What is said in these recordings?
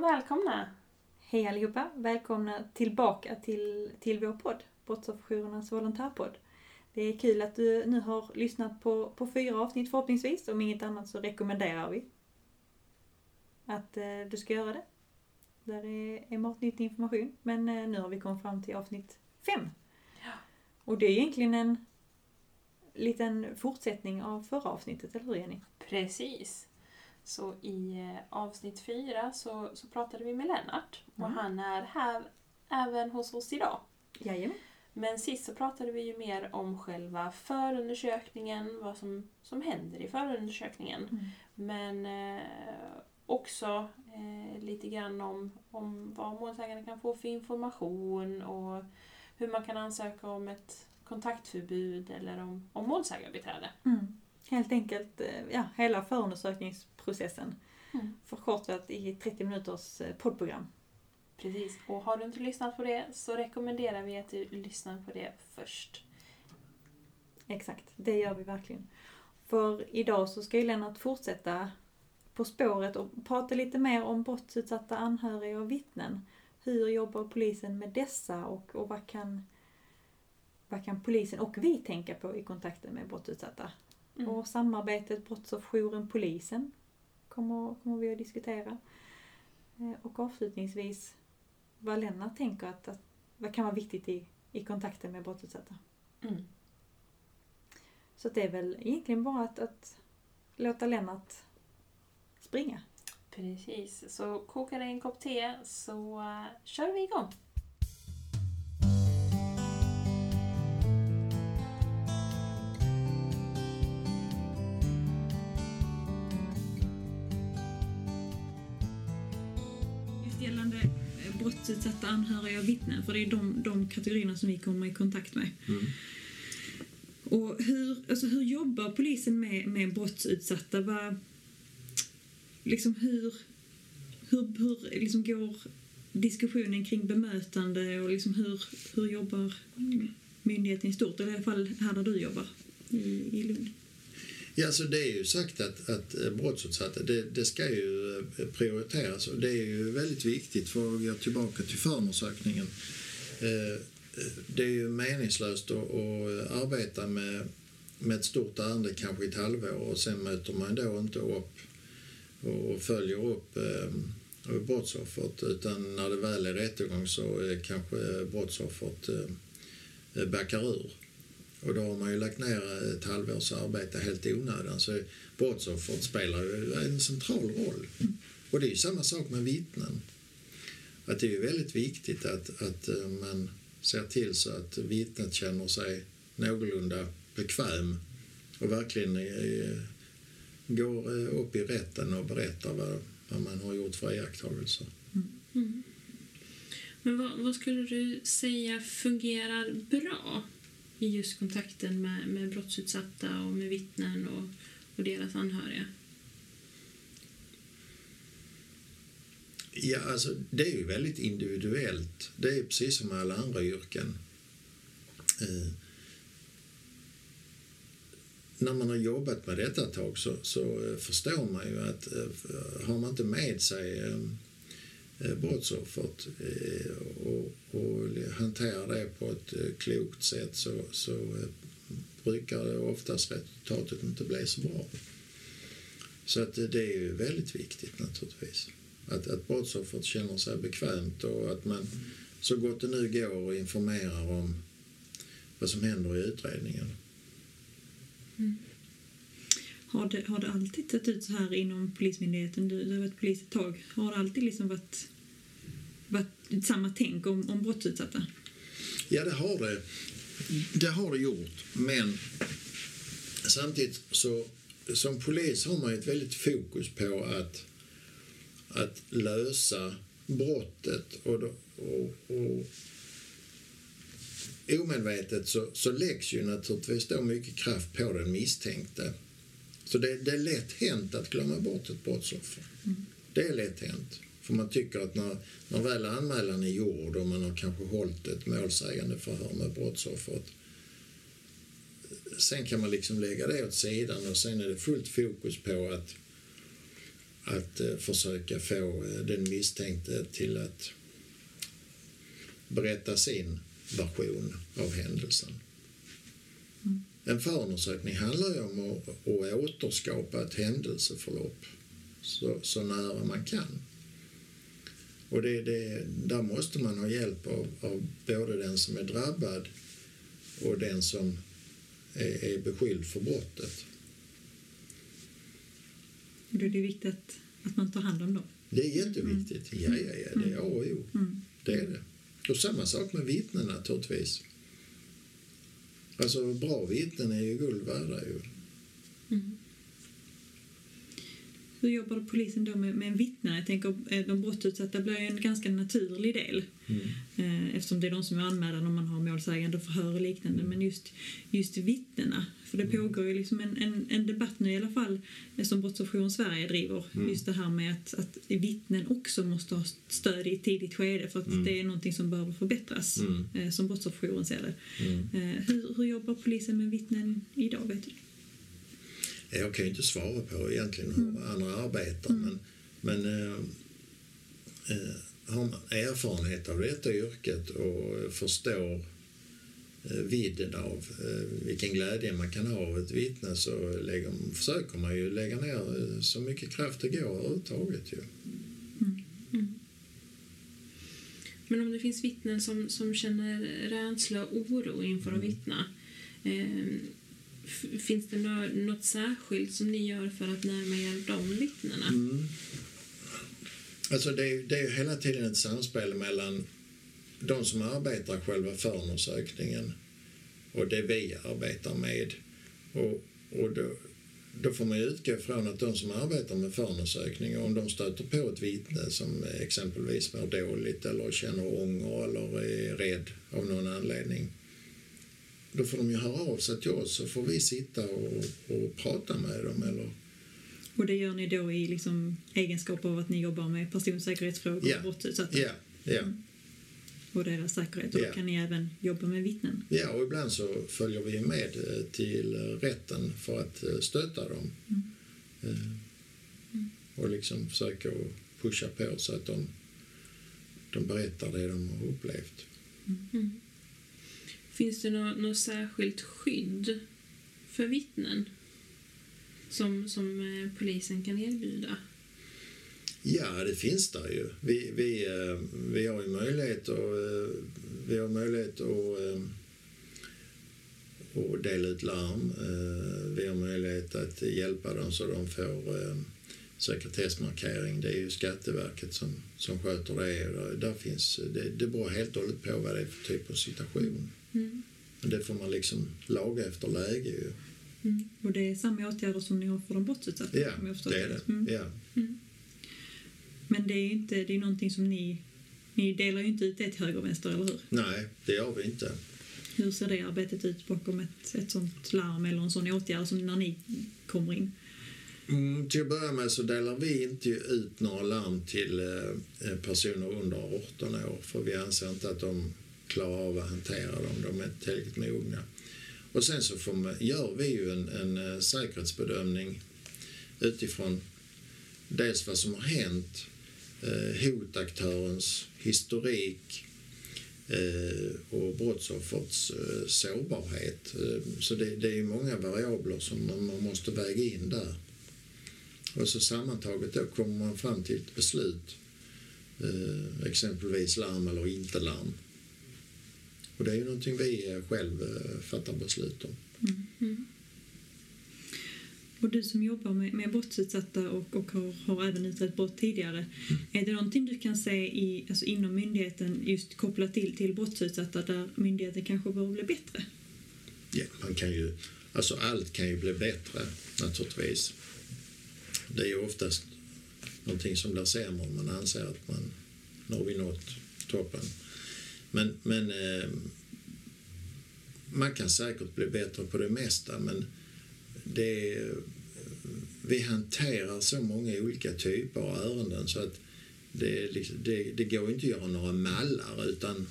välkomna! Hej allihopa! Välkomna tillbaka till, till vår podd, Brottsofferjourernas volontärpodd. Det är kul att du nu har lyssnat på, på fyra avsnitt förhoppningsvis. Om inget annat så rekommenderar vi att eh, du ska göra det. Där är, är matnyttig information. Men eh, nu har vi kommit fram till avsnitt fem. Ja. Och det är egentligen en liten fortsättning av förra avsnittet, eller hur Jenny? Precis. Så i eh, avsnitt fyra så, så pratade vi med Lennart och Mm. han är här även hos oss idag. Jajamän. Men sist så pratade vi ju mer om själva förundersökningen, vad som, som händer i förundersökningen. Mm. Men eh, också eh, lite grann om, om vad målsäganden kan få för information och hur man kan ansöka om ett kontaktförbud eller om, om målsägarbiträde. Mm. Helt enkelt, eh, ja, hela förundersökningsprocessen. Mm. Förkortat i 30 minuters eh, poddprogram. Precis. Och har du inte lyssnat på det så rekommenderar vi att du lyssnar på det först. Exakt, det gör vi verkligen. För idag så ska ju Lennart fortsätta på spåret och prata lite mer om brottsutsatta anhöriga och vittnen. Hur jobbar polisen med dessa och, och vad, kan, vad kan polisen och vi tänka på i kontakten med brottsutsatta? Mm. Och samarbetet Brottsofferjouren-polisen kommer, kommer vi att diskutera. Eh, Och avslutningsvis vad Lennart tänker att, att vad kan vara viktigt i, i kontakten med brottsutsatta. Mm. Så det är väl egentligen bara att, att låta Lennart springa. Precis. Så koka dig en kopp te så uh, kör vi igång. Gällande eh, brottsutsatta anhöriga och vittnen, för det är de, de kategorierna som vi kommer i kontakt med. Mm. Och hur, alltså hur jobbar polisen med, med brottsutsatta? Vad, liksom hur, hur, hur liksom går diskussionen kring bemötande och liksom hur, hur jobbar myndigheten i stort? Eller i alla fall här där du jobbar i, i Lund. Ja, alltså det är ju sagt att, att eh, brottsutsatta, det, det ska ju eh, prioriteras och det är ju väldigt viktigt för att gå tillbaka till förundersökningen. Eh, det är ju meningslöst att, att arbeta med, med ett stort ärende kanske i ett halvår och sen möter man då inte upp och följer upp brottsoffret utan när det väl är rättegång så kanske brottsoffret backar ur. Och då har man ju lagt ner eh, ett halvårs arbete helt i onödan. Så brottsoffret spelar ju en central roll. Och det är ju samma sak med vittnen. Att det är ju väldigt viktigt att, att eh, man ser till så att vittnet känner sig någorlunda bekväm och verkligen eh, går upp i rätten och berättar vad, vad man har gjort för iakttagelser. Mm. mm. Men vad, vad skulle du säga fungerar bra i just kontakten med, med brottsutsatta och med vittnen och, och deras anhöriga? Ja, alltså det är ju väldigt individuellt. Det är precis som med alla andra yrken. Eh, när man har jobbat med detta ett tag så, så eh, förstår man ju att eh, har man inte med sig eh, Eh, brottsoffret eh, och, och hanterar det på ett eh, klokt sätt så, så brukar det oftast resultatet inte bli så bra. Så att det är ju väldigt viktigt naturligtvis. Att, att brottsoffret känner sig bekvämt och att man så gott det nu går informerar om vad som händer i utredningen. Mm. Har det, har det alltid sett ut så här inom Polismyndigheten? Du, du har varit polis ett tag. Har det alltid liksom varit, varit samma tänk om, om brottsutsatta? Ja, det har det. Det har det gjort, men samtidigt så som polis har man ett väldigt fokus på att, att lösa brottet och, och, och omedvetet så, så läggs ju naturligtvis då mycket kraft på den misstänkte. Så det, det är lätt hänt att glömma bort ett brottsoffer. Det är lätt hänt. För man tycker att när, när väl anmälan är gjord och man har kanske hållit ett målsägande förhör med brottsoffret sen kan man liksom lägga det åt sidan och sen är det fullt fokus på att att eh, försöka få eh, den misstänkte till att berätta sin version av händelsen. En förundersökning handlar ju om att, att återskapa ett händelseförlopp så, så nära man kan. Och det, det, där måste man ha hjälp av, av både den som är drabbad och den som är, är beskylld för brottet. Då är det viktigt att, att man tar hand om dem. Det är jätteviktigt. Ja, ja, ja, det är A och O. Mm. Det är det. Och samma sak med vittnen naturligtvis. Alltså bra vittnen är ju guld värda ju. Mm. Hur jobbar polisen då med, med vittnen? Jag tänker eh, de brottsutsatta blir en ganska naturlig del eh, eftersom det är de som är anmälda när man har målsägande förhör och liknande. Men just, just vittnena, för det pågår ju liksom en, en, en debatt nu i alla fall eh, som Brottsofferjouren Sverige driver. Just det här med att, att vittnen också måste ha stöd i ett tidigt skede för att det är någonting som behöver förbättras Mm. som Brottsofferjouren ser det. Mm. Hur, hur jobbar polisen med vittnen idag? Vet du? Jag kan ju inte svara på egentligen hur andra arbetar men, men eh, eh, har man erfarenhet av detta yrket och förstår eh, vidden av eh, vilken glädje man kan ha av ett vittne så lägger, försöker man ju lägga ner eh, så mycket kraft det går överhuvudtaget. Ju. Men om det finns vittnen som, som känner rädsla och oro inför att vittna. Eh, finns det något särskilt som ni gör för att närma er de vittnena? Mm. Alltså det, är- det är ju hela tiden ett samspel mellan de som arbetar själva förundersökningen och det vi arbetar med. Och, och då, då får man ju utgå från att de som arbetar med förundersökning, om de stöter på ett vittne som exempelvis mår dåligt eller känner ånger eller är rädd av någon anledning, då får de ju höra av sig till oss så får vi sitta och, och prata med dem eller Och det gör ni då i liksom egenskap av att ni jobbar med personsäkerhetsfrågor Ja. och brottsutsatta Ja, ja. och deras säkerhet. Och Ja. då kan ni även jobba med vittnen. Ja, och ibland så följer vi med eh, till eh, rätten för att eh, stötta dem. Eh, Och liksom försöka att pusha på så att de, de berättar det de har upplevt. Finns det något, något särskilt skydd för vittnen som, som eh, polisen kan erbjuda? Ja, det finns där ju. Vi, vi, eh, vi har ju möjlighet att, eh, vi har möjlighet att, att dela ut larm. Vi har möjlighet att hjälpa dem så de får sekretessmarkering. Det är ju Skatteverket som, som sköter det. Där- Där finns, det, det beror helt och hållet på vad det är för typ av situation. Mm. Men det får man liksom laga efter läge ju. Och det är samma åtgärder som ni har för de brottsutsatta? Ja, det är det. Mm. Ja. Men det är ju inte, det är någonting som ni... Ni delar ju inte ut det till höger och vänster, eller hur? Nej, det gör vi inte. Hur ser det arbetet ut bakom ett, ett sånt larm eller en sån åtgärd som när ni kommer in? Mm, till att börja med så delar vi inte ut några larm till eh, personer under 18 år för vi anser inte att de klarar av att hantera dem. De är inte tillräckligt mogna. Och sen så får man, gör vi ju en, en eh, säkerhetsbedömning utifrån dels vad som har hänt, eh, hotaktörens historik eh, och brottsoffrets eh, sårbarhet. Eh, så det, det är många variabler som man, måste väga in där. Och så sammantaget då kommer man fram till ett beslut. Eh, exempelvis larm eller inte larm. Och det är ju någonting vi eh, själv eh, fattar beslut om. Mm. Och du som jobbar med, med brottsutsatta och, och har, har även utrett brott tidigare. Är det någonting du kan se i, alltså inom myndigheten just kopplat till, till brottsutsatta där myndigheten kanske behöver bli bättre? Ja, man kan ju, alltså allt kan ju bli bättre naturligtvis. Det är ju oftast någonting som blir sämre om man anser att man nu har vi nått toppen. Men, men eh, man kan säkert bli bättre på det mesta men det vi hanterar så många olika typer av ärenden så att det, liksom, det, det går inte att göra några mallar utan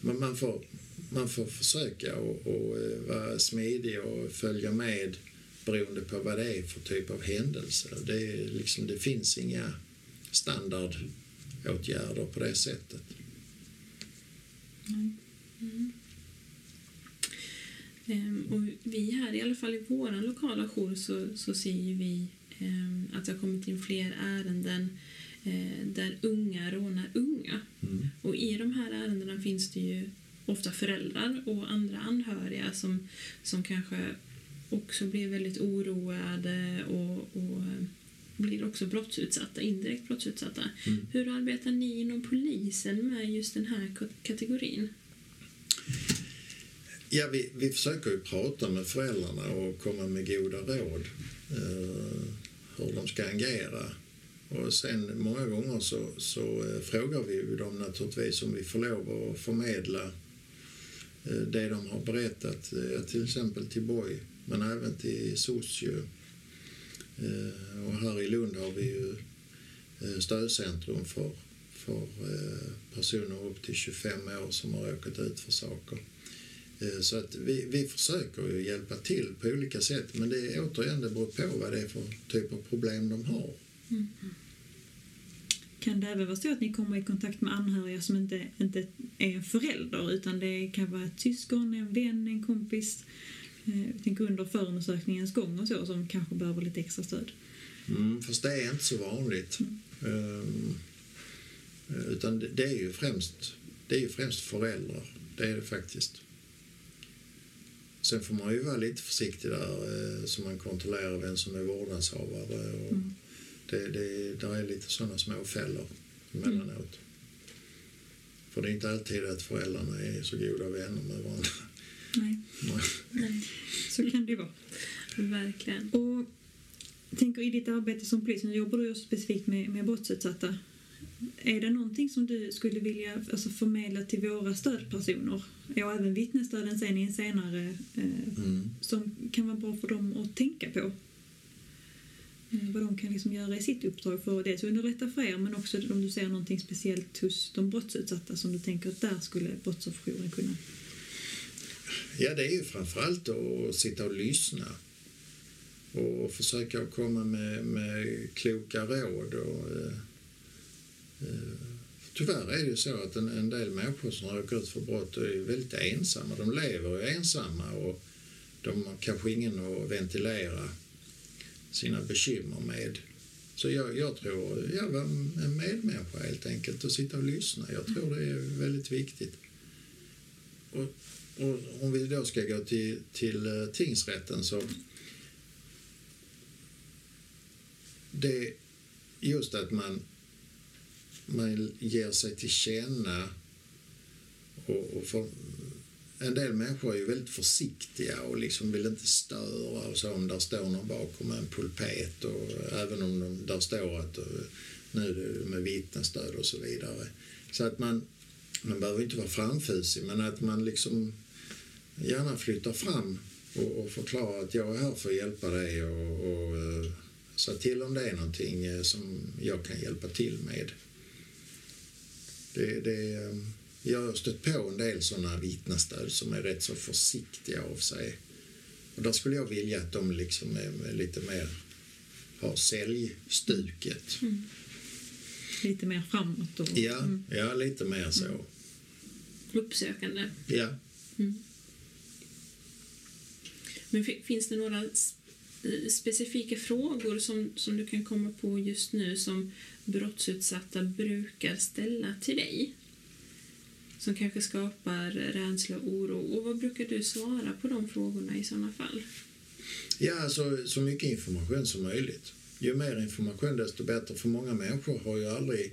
man, man, får, man får försöka och, och eh, vara smidig och följa med beroende på vad det är för typ av händelse. Det, liksom, det finns inga standardåtgärder på det sättet. Nej. Mm. Ehm, och vi här, i alla fall i vår lokala jour, så, så ser vi ehm, att det har kommit in fler ärenden eh, där unga rånar unga. Mm. Och i de här ärendena finns det ju ofta föräldrar och andra anhöriga som, som kanske också blir väldigt oroade och, och eh, blir också brottsutsatta, indirekt brottsutsatta. Mm. Hur arbetar ni inom polisen med just den här ka- kategorin? Ja, vi, vi försöker prata med föräldrarna och komma med goda råd eh, hur de ska agera. Och sen många gånger så, så eh, frågar vi ju dem naturligtvis om vi får lov att förmedla eh, det de har berättat, eh, till exempel till BOJ, men även till socio. Eh, och här i Lund har vi ju eh, stödcentrum för, för eh, personer upp till 25 år som har råkat ut för saker. Så att vi, vi försöker ju hjälpa till på olika sätt men det är återigen det beror på vad det är för typ av problem de har. Mm-hmm. Kan det även vara så att ni kommer i kontakt med anhöriga som inte, inte är en förälder utan det kan vara ett syskon, en vän, en kompis? Eh, Jag tänker under förundersökningens gång och så som kanske behöver lite extra stöd. Mm, fast det är inte så vanligt. Ehm, utan det, det är ju främst, det är ju främst föräldrar. Det är det faktiskt. Sen får man ju vara lite försiktig där eh, så man kontrollerar vem som är vårdnadshavare. Och Mm. det, det, där är lite sådana småfällor emellanåt. För det är inte alltid att föräldrarna är så goda vänner med varandra. Nej. Så kan det ju vara. Verkligen. Och tänker i ditt arbete som polis, nu jobbar du ju specifikt med, med brottsutsatta. Är det någonting som du skulle vilja alltså, förmedla till våra stödpersoner och även vittnesstöden sen i en senare eh, Mm. som kan vara bra för dem att tänka på? Eh, vad de kan liksom göra i sitt uppdrag för att dels underlätta för er men också om du ser någonting speciellt hos de brottsutsatta som du tänker att där skulle brottsofferjouren kunna... Ja, det är ju framförallt att sitta och lyssna och försöka komma med, med kloka råd. Och, eh, eh, tyvärr är det ju så att en, en del människor som har ut för brott är väldigt ensamma. De lever ju ensamma och de har kanske ingen att ventilera sina bekymmer med. Så jag, jag tror, jag var en medmänniska helt enkelt och sitta och lyssna. Jag tror det är väldigt viktigt. Och om vi då ska gå till, till eh, tingsrätten så det just att man, man ger sig till känna och, och för, en del människor är ju väldigt försiktiga och liksom vill inte störa och så om där står någon bakom en pulpet och eh, även om de, där står att eh, nu är det med vittnesstöd och så vidare. Så att man, man behöver inte vara framfusig men att man liksom gärna flyttar fram och, och förklarar att jag är här för att hjälpa dig och, och eh, säga till om det är någonting eh, som jag kan hjälpa till med. Det, det, eh, jag har stött på en del sådana vittnesstöd som är rätt så försiktiga av sig. Och där skulle jag vilja att de liksom är, lite mer har säljstuket. Lite mer framåt. Och, Ja, Mm. ja, lite mer så. Uppsökande. Ja. Men finns det några eh, specifika frågor som, som du kan komma på just nu som brottsutsatta brukar ställa till dig? Som kanske skapar rädsla och oro. Och vad brukar du svara på de frågorna i sådana fall? Ja, alltså så mycket information som möjligt. Ju mer information desto bättre. För många människor har ju aldrig eh,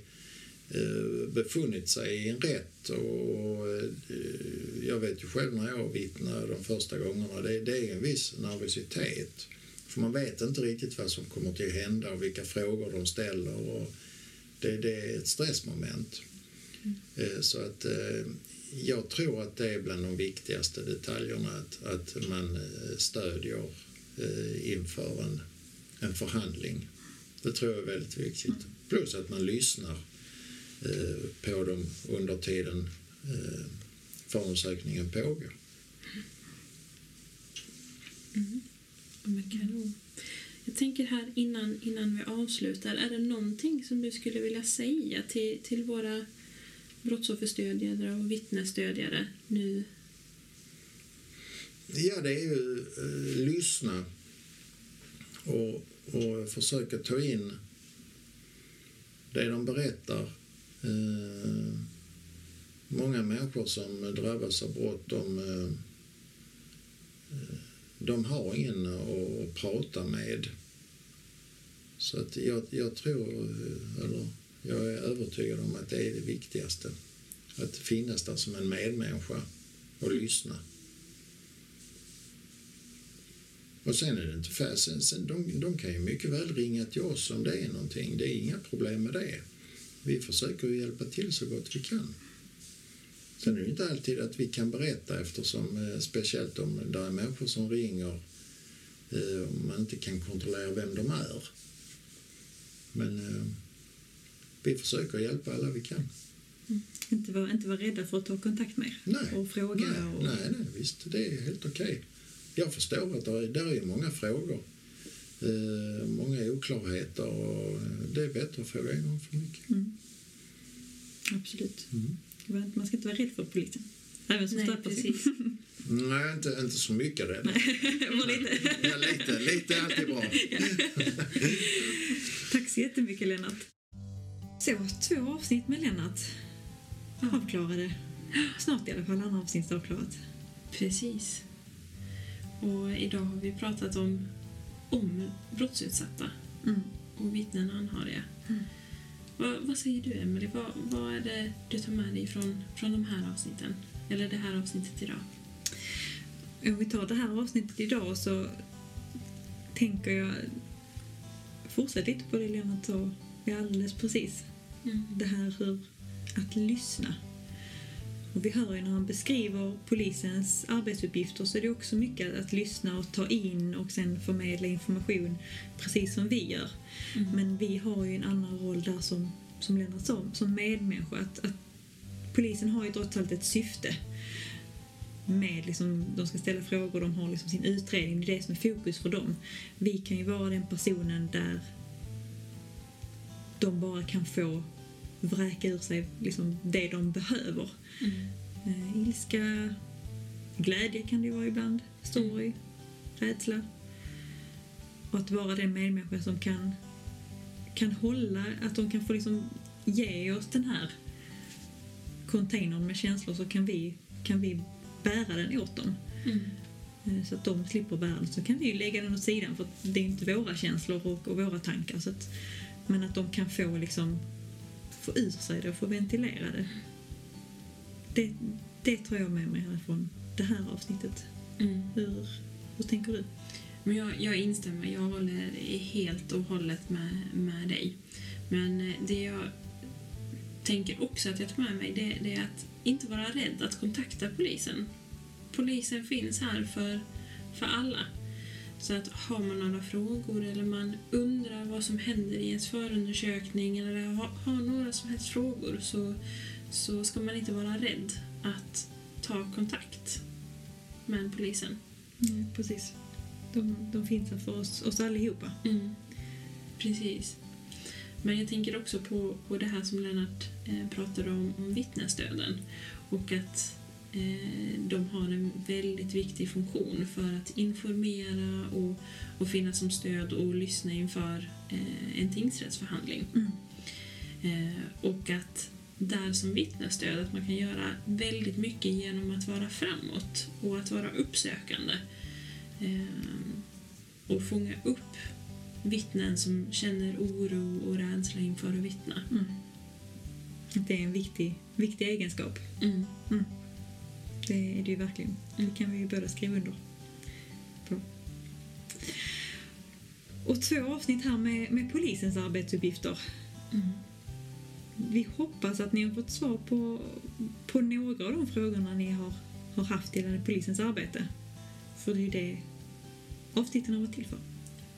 befunnit sig i en rätt. Och, eh, jag vet ju själv när jag vittnade de första gångerna, det, det är en viss nervositet. För man vet inte riktigt vad som kommer till att hända och vilka frågor de ställer. Och det, det är ett stressmoment. Eh, Så att eh, jag tror att det är bland de viktigaste detaljerna att, att man eh, stödjer eh, inför en, en förhandling. Det tror jag är väldigt viktigt. Plus att man lyssnar eh, på dem under tiden eh, förundersökningen pågår. Men kanon. Jag tänker här innan, innan vi avslutar, är det någonting som du skulle vilja säga till, till våra brottsofferstödjare och vittnesstödjare nu? Ja, det är ju eh, lyssna och, och försöka ta in det de berättar. Eh, många människor som drabbas av brott, de, eh, eh, de har ingen att prata med. Så att jag, jag tror, eh, eller jag är övertygad om att det är det viktigaste. Att finnas där som en medmänniska och lyssna. Och sen är det inte färdigt. Sen, sen, de, de kan ju mycket väl ringa till oss om det är någonting. Det är inga problem med det. Vi försöker hjälpa till så gott vi kan. Sen är det inte alltid att vi kan berätta eftersom eh, speciellt om det är människor som ringer eh, och man inte kan kontrollera vem de är. Men eh, vi försöker hjälpa alla vi kan. Mm. Inte vara inte var rädda för att ta kontakt med nej, och fråga. Nej, och... nej, nej, visst. Det är helt okej. Okay. Jag förstår att det är, är många frågor. Eh, många oklarheter och det är bättre att fråga en gång för mycket. Mm. Absolut. Mm. Man ska inte vara rädd för polisen. Även som stödperson. Nej, inte, inte så mycket rädd. lite. ja, lite. Lite är alltid bra. Tack så jättemycket Lennart. Så, två avsnitt med Lennart. Avklarade. Snart i alla fall andra avsnitt avklarat. Precis. Och idag har vi pratat om, om brottsutsatta mm. och vittnen och anhöriga. Mm. Vad, vad, säger du, Emelie? Vad, vad är det du tar med dig från, från de här avsnitten? Eller det här avsnittet idag? Om vi tar det här avsnittet idag så tänker jag fortsätta lite på det Lennart sa alldeles precis. Mm. Det här hur att lyssna. Och vi hör ju när han beskriver polisens arbetsuppgifter så är det också mycket att lyssna och ta in och sen förmedla information precis som vi gör. Mm. Men vi har ju en annan roll där som, som Lennart sa, som medmänniska. Att, att polisen har ju trots allt ett syfte med liksom, de ska ställa frågor, de har liksom sin utredning, det är det som är fokus för dem. Vi kan ju vara den personen där de bara kan få vräka ur sig liksom det de behöver. Mm. Eh, ilska, glädje kan det ju vara ibland, sorg, rädsla. Och att vara den medmänniska som kan, kan hålla, att de kan få liksom ge oss den här containern med känslor så kan vi, kan vi bära den åt dem. Mm. Eh, så att de slipper bära den. Så kan vi lägga den åt sidan för det är inte våra känslor och, och våra tankar. Så att, men att de kan få liksom få ur sig det och få ventilera det. Det, det tar jag med mig härifrån det här avsnittet. Mm. Hur, hur tänker du? Men jag, jag instämmer, jag håller helt och hållet med, med dig. Men eh, det jag tänker också att jag tar med mig det, det är att inte vara rädd att kontakta polisen. Polisen finns här för, för alla. Så att har man några frågor eller man undrar vad som händer i ens förundersökning eller har, har några som helst frågor så, så ska man inte vara rädd att ta kontakt med polisen. Mm, precis. De, de finns här för oss, oss allihopa. Mm. Precis. Men jag tänker också på, på det här som Lennart eh, pratade om, om vittnesstöden och att de har en väldigt viktig funktion för att informera och, och finnas som stöd och lyssna inför eh, en tingsrättsförhandling. Mm. Eh, och att där som vittnesstöd att man kan göra väldigt mycket genom att vara framåt och att vara uppsökande. Eh, och fånga upp vittnen som känner oro och rädsla inför att vittna. Mm. Det är en viktig, viktig egenskap. Mm. Det är det ju verkligen. Det kan vi ju båda skriva under på. Och två avsnitt här med, med polisens arbetsuppgifter. Mm. Vi hoppas att ni har fått svar på, på några av de frågorna ni har, har haft gällande polisens arbete. För det är ju det avsnitten har varit till för.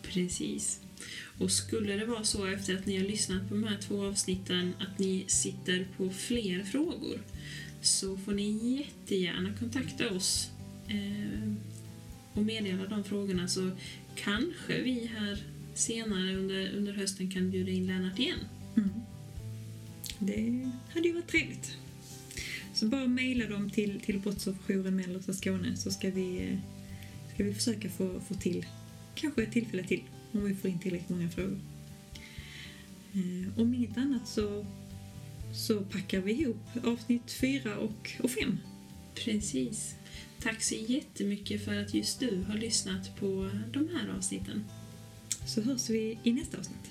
Precis. Och skulle det vara så efter att ni har lyssnat på de här två avsnitten att ni sitter på fler frågor så får ni jättegärna kontakta oss eh, och meddela de frågorna så kanske vi här senare under, under hösten kan bjuda in Lennart igen. Mm. Det hade ju varit trevligt. Så bara mejla dem till, till Brottsofferjouren Mellersta Skåne så ska vi, eh, ska vi försöka få, få till kanske ett tillfälle till om vi får in tillräckligt många frågor. Eh, Om inget annat så, så packar vi ihop avsnitt fyra och, och fem. Precis. Tack så jättemycket för att just du har lyssnat på de här avsnitten. Så hörs vi i nästa avsnitt.